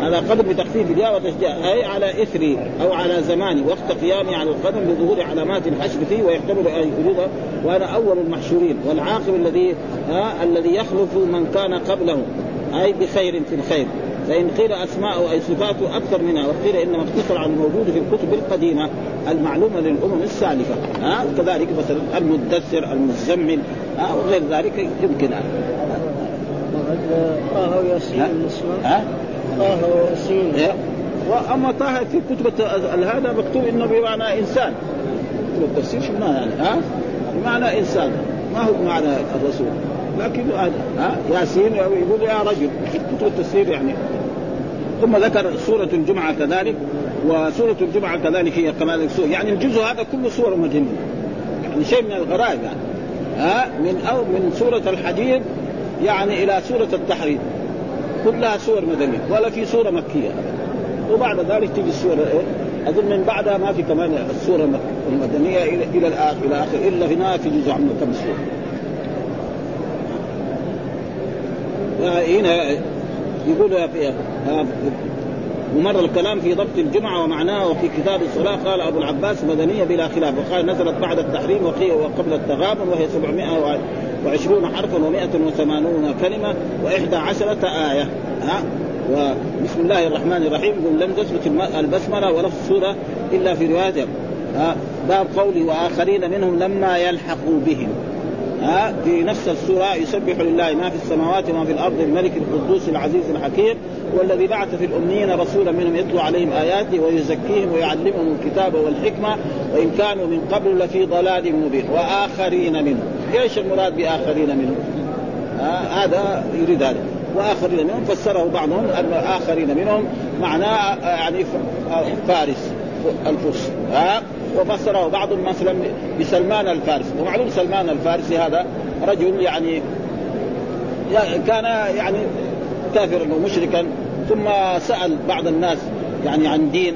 هذا قدم بتخفيف الياء وتشجيع. أي على إثري أو على زماني. وقت قيامي على القدم بظهور علامات الحشر فيه ويحتمل أن يريد وأنا أول المحشورين والعاقب الذي ها الذي يخلف من كان قبله. أي بخير في الخير. فإن قيل أسماء اي صفاته أكثر منها وقيل إنما اقتصر على الموجود في الكتب القديمة المعلومة للأمم السالفة. ها؟ كذلك مثلا المدثر المزمل ها؟ وغير ذلك يمكن. هذا طه وياسين ها؟ طه وياسين إيه؟ وأما طه في كتب هذا مكتوب إنه بمعنى إنسان. كتب التفسير شو معنى يعني؟ ها؟ بمعنى إنسان. ما هو بمعنى الرسول؟ لكن ها ياسين يقول يا رجل كتب التفسير يعني. ثم ذكر سورة الجمعة كذلك وسورة الجمعة كذلك هي كمان سورة يعني الجزء هذا كله سورة مدنية يعني شيء من الغرائب يعني. ها من أو من سورة الحديد يعني إلى سورة التحريم. كلها سور مدنية ولا في سورة مكية. وبعد ذلك تيجي السورة إيه؟ أظن من بعدها ما في كمان السورة المدنية إلى إلى الآخر إلى آخر إلا نهاية في جزء عن كم سورة. هنا يقول في ومر الكلام في ضبط الجمعة ومعناه وفي كتاب الصلاة قال أبو العباس مدنية بلا خلاف وقال نزلت بعد التحريم وقبل التغابن وهي 720 حرفا و180 كلمة وإحدى عشرة آية. ها وبسم الله الرحمن الرحيم يقول لم تثبت البسملة ولا في السورة إلا في رواية. باب قولي وآخرين منهم لما يلحقوا بهم. ها في نفس السورة يسبح لله ما في السماوات وما في الأرض الملك القدوس العزيز الحكيم والذي بعث في الأميين رسولا منهم يتلو عليهم اياته ويزكيهم ويعلمهم الكتاب والحكمة وإن كانوا من قبل لفي ضلال مبين. وآخرين منهم. إيش المراد بآخرين منهم؟ ها هذا يريد هذا. وآخرين منهم فسره بعضهم أن آخرين منهم معناه يعني فارس الفرس. ها؟ وفسره بعضهم مثلا بسلمان الفارسي ومعلوم سلمان الفارسي هذا رجل يعني كان يعني كافرا ومشركا ثم سأل بعض الناس يعني عن دين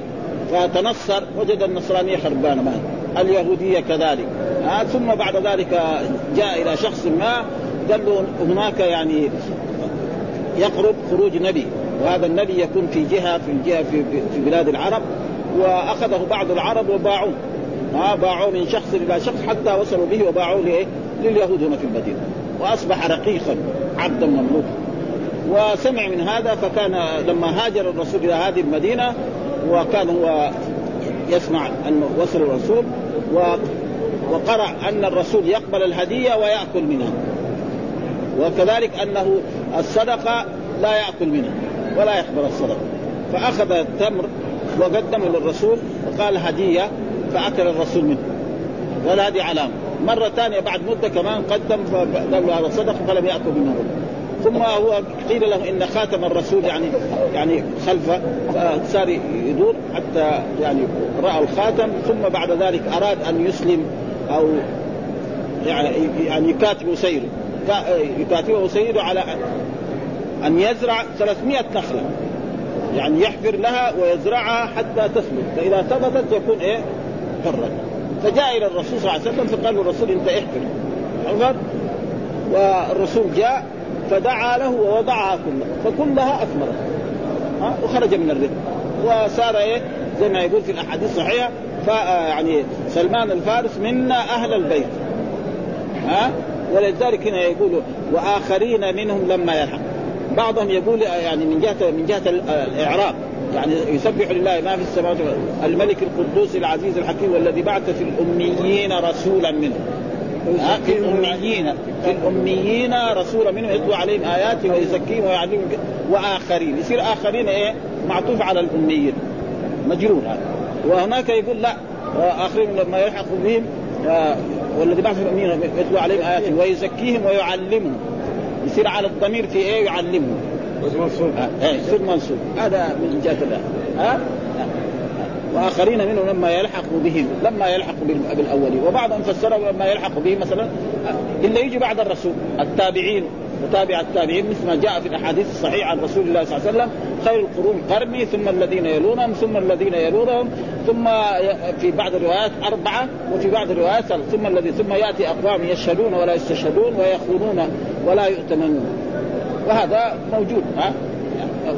فتنصر وجد النصرانية خربانة ما اليهودية كذلك. ها ثم بعد ذلك جاء إلى شخص ما قال له هناك يعني يقرب خروج نبي وهذا النبي يكون في جهة في الجهة في, في بلاد العرب. وأخذه بعض العرب وباعوه. ها باعوه من شخص إلى شخص حتى وصلوا به وباعوه لإيه؟ لليهود هنا في المدينة. وأصبح رقيقا عبدا مملوكا. وسمع من هذا فكان لما هاجر الرسول إلى هذه المدينة وكان هو يسمع ان وصل الرسول و وقرأ أن الرسول يقبل الهدية ويأكل منها. وكذلك أنه الصدقة لا يأكل منها ولا يقبل الصدقة. فأخذ التمر وقدمه للرسول وقال هدية فأكل الرسول منه. وهذه علامة. مرة ثانية بعد مدة كمان قدم فقال هذا صدقة فلم يأكل منه ثم هو قيل له إن خاتم الرسول يعني يعني خلفه فصار يدور حتى يعني رأى الخاتم. ثم بعد ذلك أراد أن يسلم أو يعني يعني يكاتب سيره يكاتبه سيده على أن يزرع 300 نخلة. يعني يحفر لها ويزرعها حتى تثمر فإذا ثبتت يكون إيه؟ حرا فجاء إلى الرسول صلى الله عليه وسلم فقال الرسول أنت احفر حفر والرسول جاء فدعا له ووضعها كلها. فكلها أثمرت. ها؟ وخرج من الرزق وصار إيه؟ زي ما يقول في الأحاديث الصحيحه يعني سلمان الفارس منا أهل البيت. ها؟ ولذلك هنا يقول وآخرين منهم لما يلحق. بعضهم يقول يعني من جهه من جهة الإعراب يعني يسبح لله ما في السماوات الملك القدوس العزيز الحكيم والذي بعث في الأميين رسولا منهم في الأميين في الأميين رسولا منهم يتلو عليهم آياته ويزكيهم ويعلمهم وآخرين. يصير آخرين إيه؟ معطوف على الأميين. مجرور هذا. وهناك يقول لا آخرين لما يلحق بهم والذي بعث في الأميين يتلو عليهم آياته ويزكيهم ويعلمهم. يصير على الضمير في إيه؟ يعلمهم منصوب. إيه يصير منصوب. هذا من جهة الله ها؟ وآخرين منهم لما يلحق بهم لما يلحق بالاولين وبعضهم فسره لما يلحق بهم مثلا إلا يجي بعد الرسول التابعين. وتابع التابعين مثل ما جاء في الأحاديث الصحيحة عن رسول الله صلى الله عليه وسلم خير القرون قرني ثم الذين يلونهم ثم الذين يلونهم ثم في بعض الروايات أربعة وفي بعض الروايات ثم الذي ثم يأتي أقوام يشهدون ولا يستشهدون ويخونون ولا يؤتمنون. وهذا موجود ها؟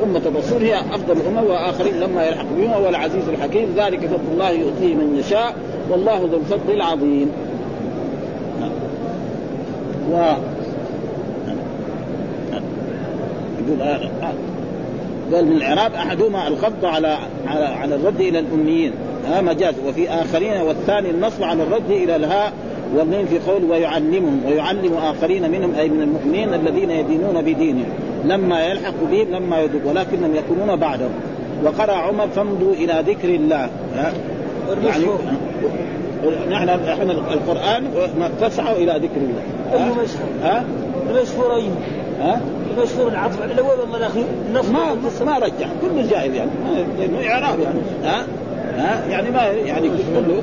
أمة الرسول هي أفضل الأمة وآخرين لما يلحق بهم هو العزيز الحكيم ذلك فضل الله يؤتيه من يشاء والله ذو الفضل العظيم. و يقول آه آه. قال من الإعراب أحدهما الخفض على على على الرد إلى الأميين. ها مجاز. وفي آخرين والثاني النصب على الرد إلى الهاء والنين في قول ويعلمهم ويعلم آخرين منهم أي من المؤمنين الذين يدينون بدينهم. لما يلحق بهم لما يدرك ولكنهم يكونون بعدهم. وقرأ عمر فامضوا إلى ذكر الله. ها؟ يعني نحن إحنا القرآن فاسعوا إلى ذكر الله. ها؟ أيوه ها؟ المشهور العطف على الأول ولا الأخير؟ ما ما رجع. كله جاهز يعني. لأنه إعراب يعني. ها؟ ها؟ يعني ما يعني كله.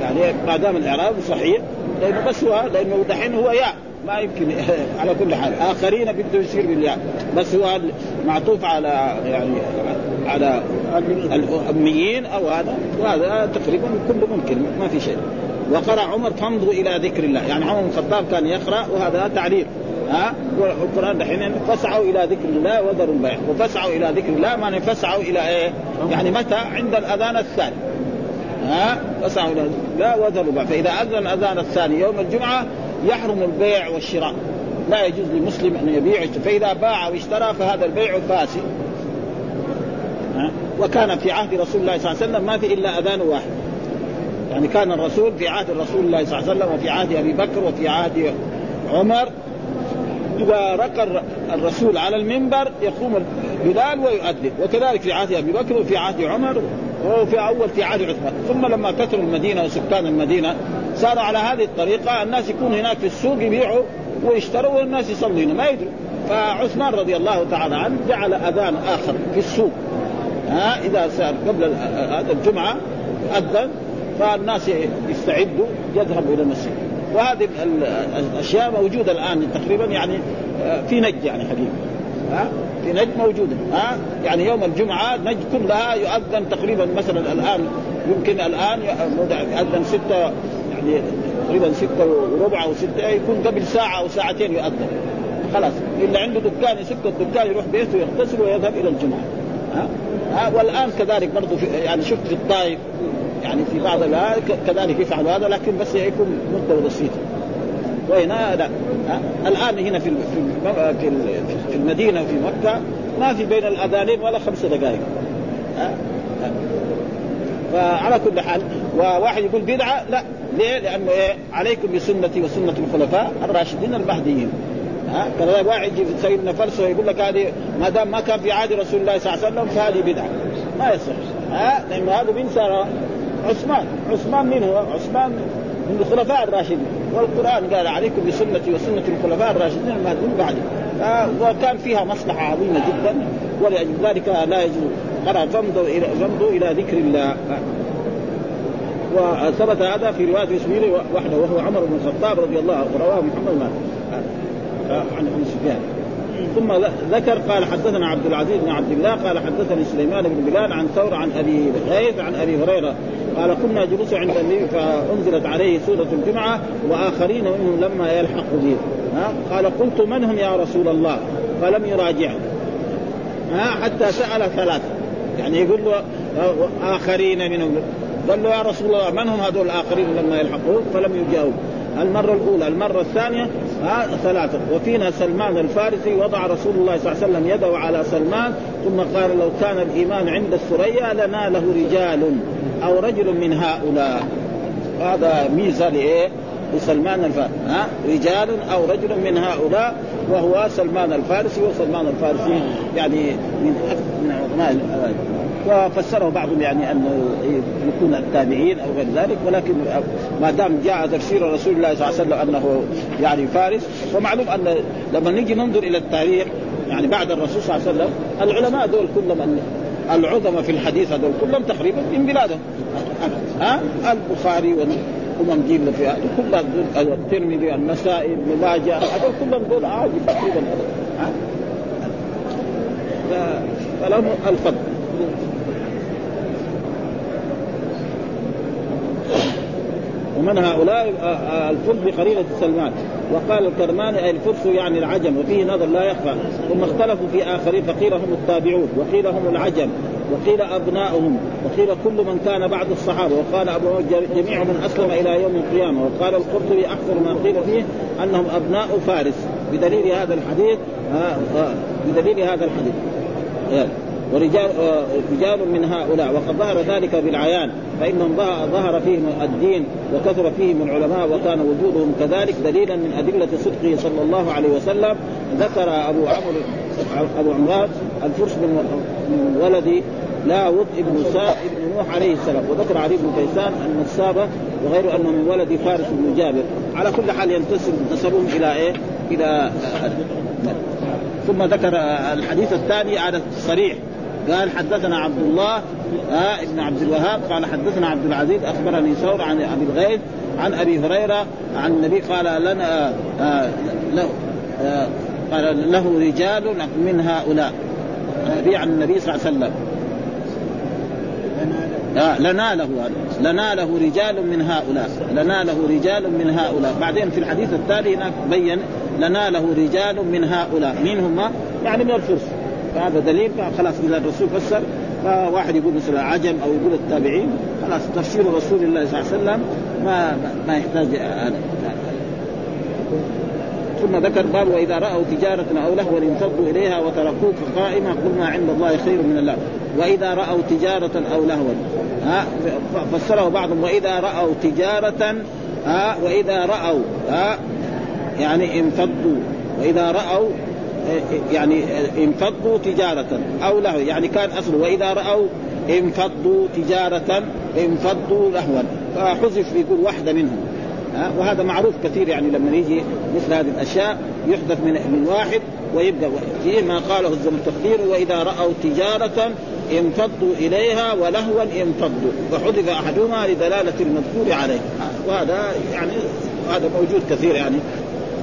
يعني ما دام الإعراب صحيح لأنه بس هو لأنه دحين هو ياء. ما يمكن على كل حال. آخرين بده يصير بالياء. بس هو معطوف على يعني على الأميين أو هذا. وهذا تقريبا كله ممكن. ما في شيء. وقرأ عمر فامضوا إلى ذكر الله. يعني عمر بن الخطاب كان يقرأ وهذا تعريف ها؟ والقران دحين فاسعوا إلى ذكر الله وذروا البيع. وفسعوا إلى ذكر الله معنى فسعوا إلى إيه؟ يعني متى؟ عند الأذان الثاني. ها؟ فسعوا إلى لا وذروا البيع. فإذا أذن الأذان الثاني يوم الجمعة يحرم البيع والشراء. لا يجوز للمسلم أن يبيع فإذا باع واشترى فهذا البيع فاسد. وكان في عهد رسول الله صلى الله عليه وسلم ما في إلا أذان واحد. يعني كان الرسول في عهد رسول الله صلى الله عليه وسلم وفي عهد أبي بكر وفي عهد عمر. إذا رقى الرسول على المنبر يقوم بلال ويؤذن. وكذلك في عهد أبي بكر وفي عهد عمر وفي أول في عهد عثمان. ثم لما كثروا المدينة وسكان المدينة صار على هذه الطريقة الناس يكونوا هناك في السوق يبيعوا ويشتروا والناس يصلوا هنا ما يدروا فعثمان رضي الله تعالى عنه جعل أذان آخر في السوق. ها إذا صار قبل هذا الجمعة أذن فالناس يستعدوا يذهبوا إلى المسجد. وهذه الأشياء موجودة الآن تقريبا يعني آه، في نجد يعني حقيقة. ها؟ في نجد موجودة. ها؟ يعني يوم الجمعة نجد كلها يؤذن تقريبا مثلا الآن يمكن الآن يؤذن ستة يعني تقريبا ستة وربع أو ستة يكون قبل ساعة أو ساعتين يؤذن. خلاص. اللي عنده دكان يسك الدكان يروح بيته يغتسل ويذهب إلى الجمعة. ها, ها؟ والآن كذلك برضه يعني شفت في الطائف يعني في بعض كذلك يفعل هذا لكن بس يكون مدة بسيطة. وهنا لا. الآن هنا في في في المدينة وفي مكة ما في بين الآذانين ولا خمس دقائق. فعلى كل حال وواحد يقول بدعة لا. ليه؟ لأنه إيه عليكم بسنتي وسنة الخلفاء الراشدين المهديين ها كذا واحد يجي سيدنا فلسفه يقول لك هذه ما دام ما كان في عهد رسول الله صلى الله عليه وسلم فهذه بدعة. ما يصح. ها لأنه هذا من صار عثمان عثمان من هو؟ عثمان من الخلفاء الراشدين. والقرآن قال عليكم بسنتي وسنة الخلفاء الراشدين المهديين بعد وكان فيها مصلحة عظيمة جدا ولذلك لا يجوز. قال فامضوا إلى فامضوا إلى ذكر الله. وثبت هذا في رواية اسماعيل وحده وهو عمر بن الخطاب رضي الله عنه رواه محمد عن ابن سفيان. ثم ذكر قال حدثنا عبد العزيز بن عبد الله قال حدثني سليمان بن بلال عن ثور عن أبي غيث عن أبي هريرة قال كنا جلوس عند النبي فأنزلت عليه سورة الجمعة وآخرين منهم لما يلحق به قال قلت من هم يا رسول الله؟ فلم يراجعه ها؟ حتى سأل ثلاثة. يعني يقول له آخرين منهم. قال له يا رسول الله من هم هذول الآخرين لما يلحقوه فلم يجاوب. المرة الأولى المرة الثانية ها؟ ثلاثة. وفينا سلمان الفارسي وضع رسول الله صلى الله عليه وسلم يده على سلمان ثم قال لو كان الإيمان عند الثريا لناله رجال. أو رجل من هؤلاء. هذا ميزة لإيه؟ لسلمان الفارسي. ها؟ رجال أو رجل من هؤلاء وهو سلمان الفارسي وسلمان الفارسي. يعني من من علماء وفسره بعضهم يعني أنه يكون التابعين أو غير ذلك ولكن ما دام جاء تفسير رسول الله صلى الله عليه وسلم أنه يعني فارس ومعلوم أن لما نيجي ننظر إلى التاريخ يعني بعد الرسول صلى الله عليه وسلم العلماء دول كلهم العظمى في الحديث هذول كلهم تقريبا من بلادهم. ها؟ البخاري ومن جيل في كلها الترمذي النسائي ابن ماجه هذول كلهم دول عادي تقريبا. ها؟ فلهم الفضل. ومن هؤلاء آه، آه، الفرس بقرينة سلمان. وقال الكرماني أي الفرس يعني العجم وفيه نظر لا يخفى. ثم اختلفوا في آخرين فقيل هم التابعون وقيل هم العجم وقيل أبناؤهم وقيل كل من كان بعد الصحابة. وقال أبو جميع من أسلم إلى يوم القيامة. وقال القرطبي أكثر ما قيل فيه أنهم أبناء فارس. بدليل هذا الحديث آه، بدليل هذا الحديث. ورجال رجال من هؤلاء. وقد ظهر ذلك بالعيان فإنهم ظهر فيهم الدين وكثر فيهم العلماء وكان وجودهم كذلك دليلا من أدلة صدقه صلى الله عليه وسلم. ذكر أبو عمرو أبو عمران الفرس من ولد لاوط ابن ساء ابن نوح عليه السلام وذكر علي بن كيسان أن السابه وغير أنه من ولد فارس بن جابر. على كل حال ينتسب نسبهم إلى إيه؟ إلى ثم ذكر الحديث الثاني على الصريح. قال حدثنا عبد الله آه ابن عبد الوهاب قال حدثنا عبد العزيز أخبرني ثور عن أبي الغيث عن أبي هريرة عن النبي قال لنا آه آه له آه قال له رجال من هؤلاء. النبي عن النبي صلى الله عليه وسلم. آه لناله لناله رجال من هؤلاء. لناله رجال من هؤلاء. بعدين في الحديث التالي هناك بين لناله رجال من هؤلاء. مين هم؟ يعني من الفرس. فهذا دليل خلاص اذا الرسول فسر فواحد يقول مثلا عجم أو يقول التابعين خلاص تفسير رسول الله صلى الله عليه وسلم ما ما يحتاج هذا. ثم ذكر باب وإذا رأوا تجارة أو لهوا انفضوا إليها وتركوك قائمه قل ما عند الله خير من الله. وإذا رأوا تجارة أو لهوا ها فسره بعضهم وإذا رأوا تجارة ها وإذا رأوا ها يعني انفضوا. وإذا رأوا يعني انفضوا تجارة أو له يعني كان أصله. وإذا رأوا انفضوا تجارة انفضوا لهوا. فحذف يقول واحدة منهم. وهذا معروف كثير يعني لما يجي مثل هذه الأشياء يحدث من من واحد ويبدأ. فيه ما قاله التقدير وإذا رأوا تجارة انفضوا إليها ولهوا انفضوا. وحذف أحدهما لدلالة المذكور عليه. وهذا يعني هذا موجود كثير يعني.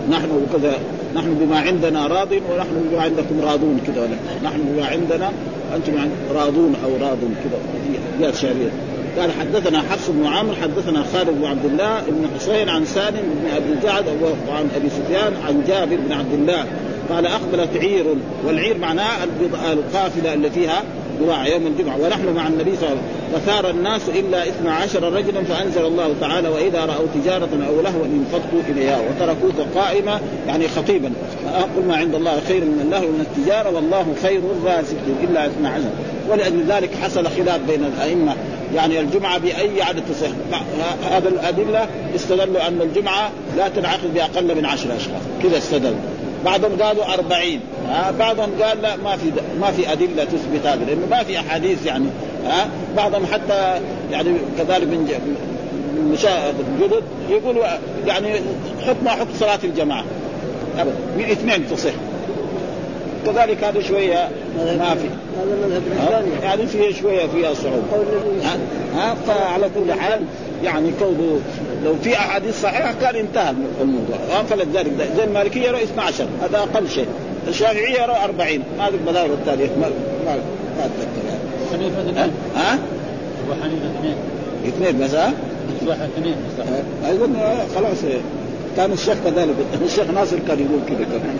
نحن كذا نحن بما عندنا راض ونحن بما عندكم راضون كذا نحن بما عندنا أنتم راضون أو راض كذا ابيات شعريه قال حدثنا حفص بن عامر حدثنا خالد بن عبد الله بن حسين عن سالم بن أبي الجعد وعن أبي سفيان عن جابر بن عبد الله. قال أقبلت عير والعير معناه القافلة اللي فيها بضاعة يوم الجمعة ونحن مع النبي صلى الله عليه وسلم. فثار الناس إلا اثنا عشر رجلا فأنزل الله تعالى وإذا رأوا تجارة أو لهوا انفضوا إليها وتركوك قائمة يعني خطيبا. قل ما عند الله خير من الله ومن التجارة والله خير الرازقين إلا اثنا عشر ولأجل ذلك حصل خلاف بين الأئمة. يعني الجمعة بأي عدد تصح؟ هذا الأدلة استدلوا أن الجمعة لا تنعقد بأقل من عشر أشخاص. كذا استدلوا. بعضهم قالوا أربعين. ها بعضهم قال لا ما في ما في أدلة تثبت هذا لأنه ما في أحاديث يعني ها بعضهم حتى يعني كذلك من المشاهد الجدد يقولوا يعني حط ما حط صلاة الجماعة. أبدا من اثنين تصح. كذلك هذا شوية ما في. يعني فيه شوية فيها صعوبه ها فعلى كل حال يعني كونه لو في أحاديث صحيحة كان انتهى الموضوع. فلذلك زي المالكية يرى 12 هذا أقل شيء. الشافعية يرى 40 هذه المذاهب التاريخ ما ما ما أتذكر يعني حنيفة اثنين ها؟ أبو حنيفة اثنين اثنين بس ها؟ اثنين أيضا خلاص كان الشيخ كذلك الشيخ ناصر كان يقول كذا كمان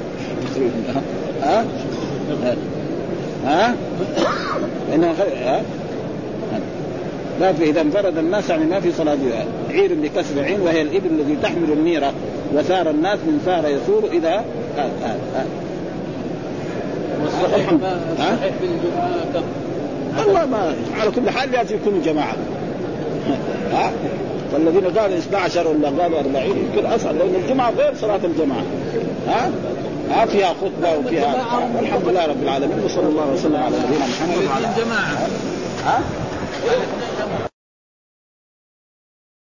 ها؟ ها؟ ها؟ ها؟ لا في إذا انفرد الناس يعني ما في صلاة عير بكسر عين وهي الإبل التي تحمل الميره وثار الناس من ثار يثور اذا آه آه آه. الجمعه كم؟ والله ما على كل حال لازم يكونوا جماعة. ها؟ والذين قالوا 12 ولا قالوا 40 يمكن اصعب لأن الجمعه غير صلاة الجماعة. ها؟ ها فيها خطبة وفيها والحمد لله رب العالمين وصلى الله وسلم على نبينا محمد وعلى جماعة ها؟